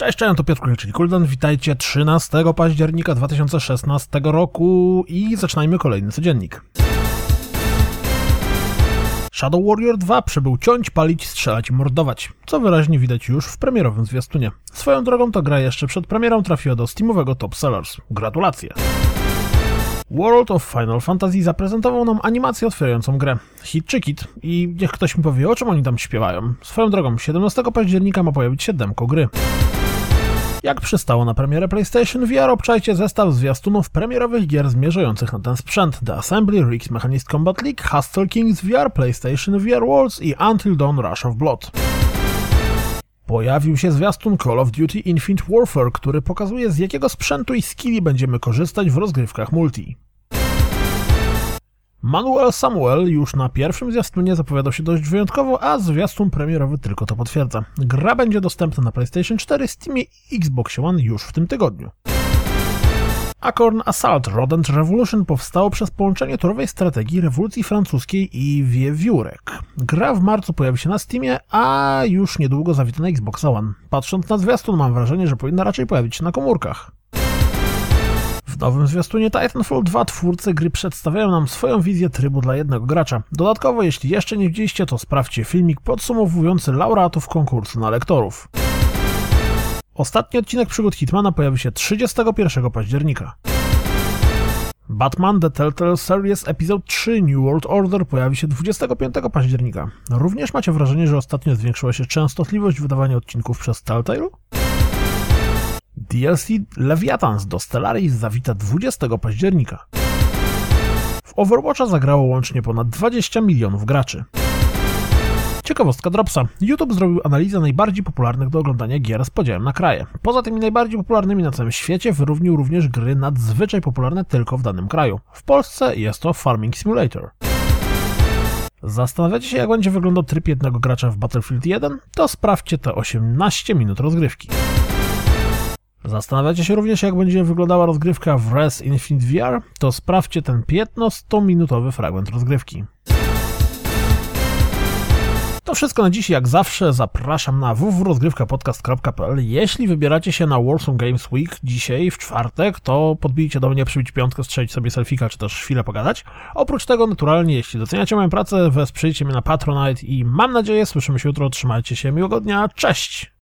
Cześć, cześć, to Piotr czyli Kuldan. Witajcie 13 października 2016 roku i zaczynajmy kolejny codziennik. Shadow Warrior 2 przybył ciąć, palić, strzelać i mordować, co wyraźnie widać już w premierowym zwiastunie. Swoją drogą to gra jeszcze przed premierą trafiła do Steamowego Top Sellers. Gratulacje! World of Final Fantasy zaprezentował nam animację otwierającą grę. Hit czy kit i niech ktoś mi powie o czym oni tam śpiewają. Swoją drogą, 17 października ma pojawić się demko gry. Jak przystało na premierę PlayStation VR, obczajcie zestaw zwiastunów premierowych gier zmierzających na ten sprzęt The Assembly, Rigs Mechanist Combat League, Hustle Kings VR, PlayStation VR Worlds i Until Dawn Rush of Blood. Pojawił się zwiastun Call of Duty Infinite Warfare, który pokazuje z jakiego sprzętu i skilli będziemy korzystać w rozgrywkach multi. Manuel Samuel już na pierwszym zwiastunie zapowiadał się dość wyjątkowo, a zwiastun premierowy tylko to potwierdza. Gra będzie dostępna na PlayStation 4, Steamie i Xbox One już w tym tygodniu. Acorn Assault Rodent Revolution powstało przez połączenie turowej strategii rewolucji francuskiej i wiewiórek. Gra w marcu pojawi się na Steamie, a już niedługo zawita na Xbox One. Patrząc na zwiastun mam wrażenie, że powinna raczej pojawić się na komórkach. W nowym zwiastunie Titanfall 2 twórcy gry przedstawiają nam swoją wizję trybu dla jednego gracza. Dodatkowo, jeśli jeszcze nie widzieliście, to sprawdźcie filmik podsumowujący laureatów konkursu na lektorów. Ostatni odcinek przygód Hitmana pojawi się 31 października. Batman The Telltale Series Episode 3 New World Order pojawi się 25 października. Również macie wrażenie, że ostatnio zwiększyła się częstotliwość wydawania odcinków przez Telltale? DLC Leviathans do Stellaris zawita 20 października. W Overwatcha zagrało łącznie ponad 20 milionów graczy. Ciekawostka Dropsa. YouTube zrobił analizę najbardziej popularnych do oglądania gier z podziałem na kraje. Poza tymi najbardziej popularnymi na całym świecie wyróżnił również gry nadzwyczaj popularne tylko w danym kraju. W Polsce jest to Farming Simulator. Zastanawiacie się, jak będzie wyglądał tryb jednego gracza w Battlefield 1? To sprawdźcie te 18 minut rozgrywki. Zastanawiacie się również, jak będzie wyglądała rozgrywka w Res Infinite VR? To sprawdźcie ten 15-minutowy fragment rozgrywki. To wszystko na dziś, jak zawsze zapraszam na www.rozgrywkapodcast.pl Jeśli wybieracie się na Warsaw Games Week dzisiaj, w czwartek, to podbijcie do mnie, przybić piątkę, strzelić sobie selfika, czy też chwilę pogadać. Oprócz tego, naturalnie, jeśli doceniacie moją pracę, wesprzyjcie mnie na Patronite i mam nadzieję, słyszymy się jutro, trzymajcie się, miłego dnia, cześć!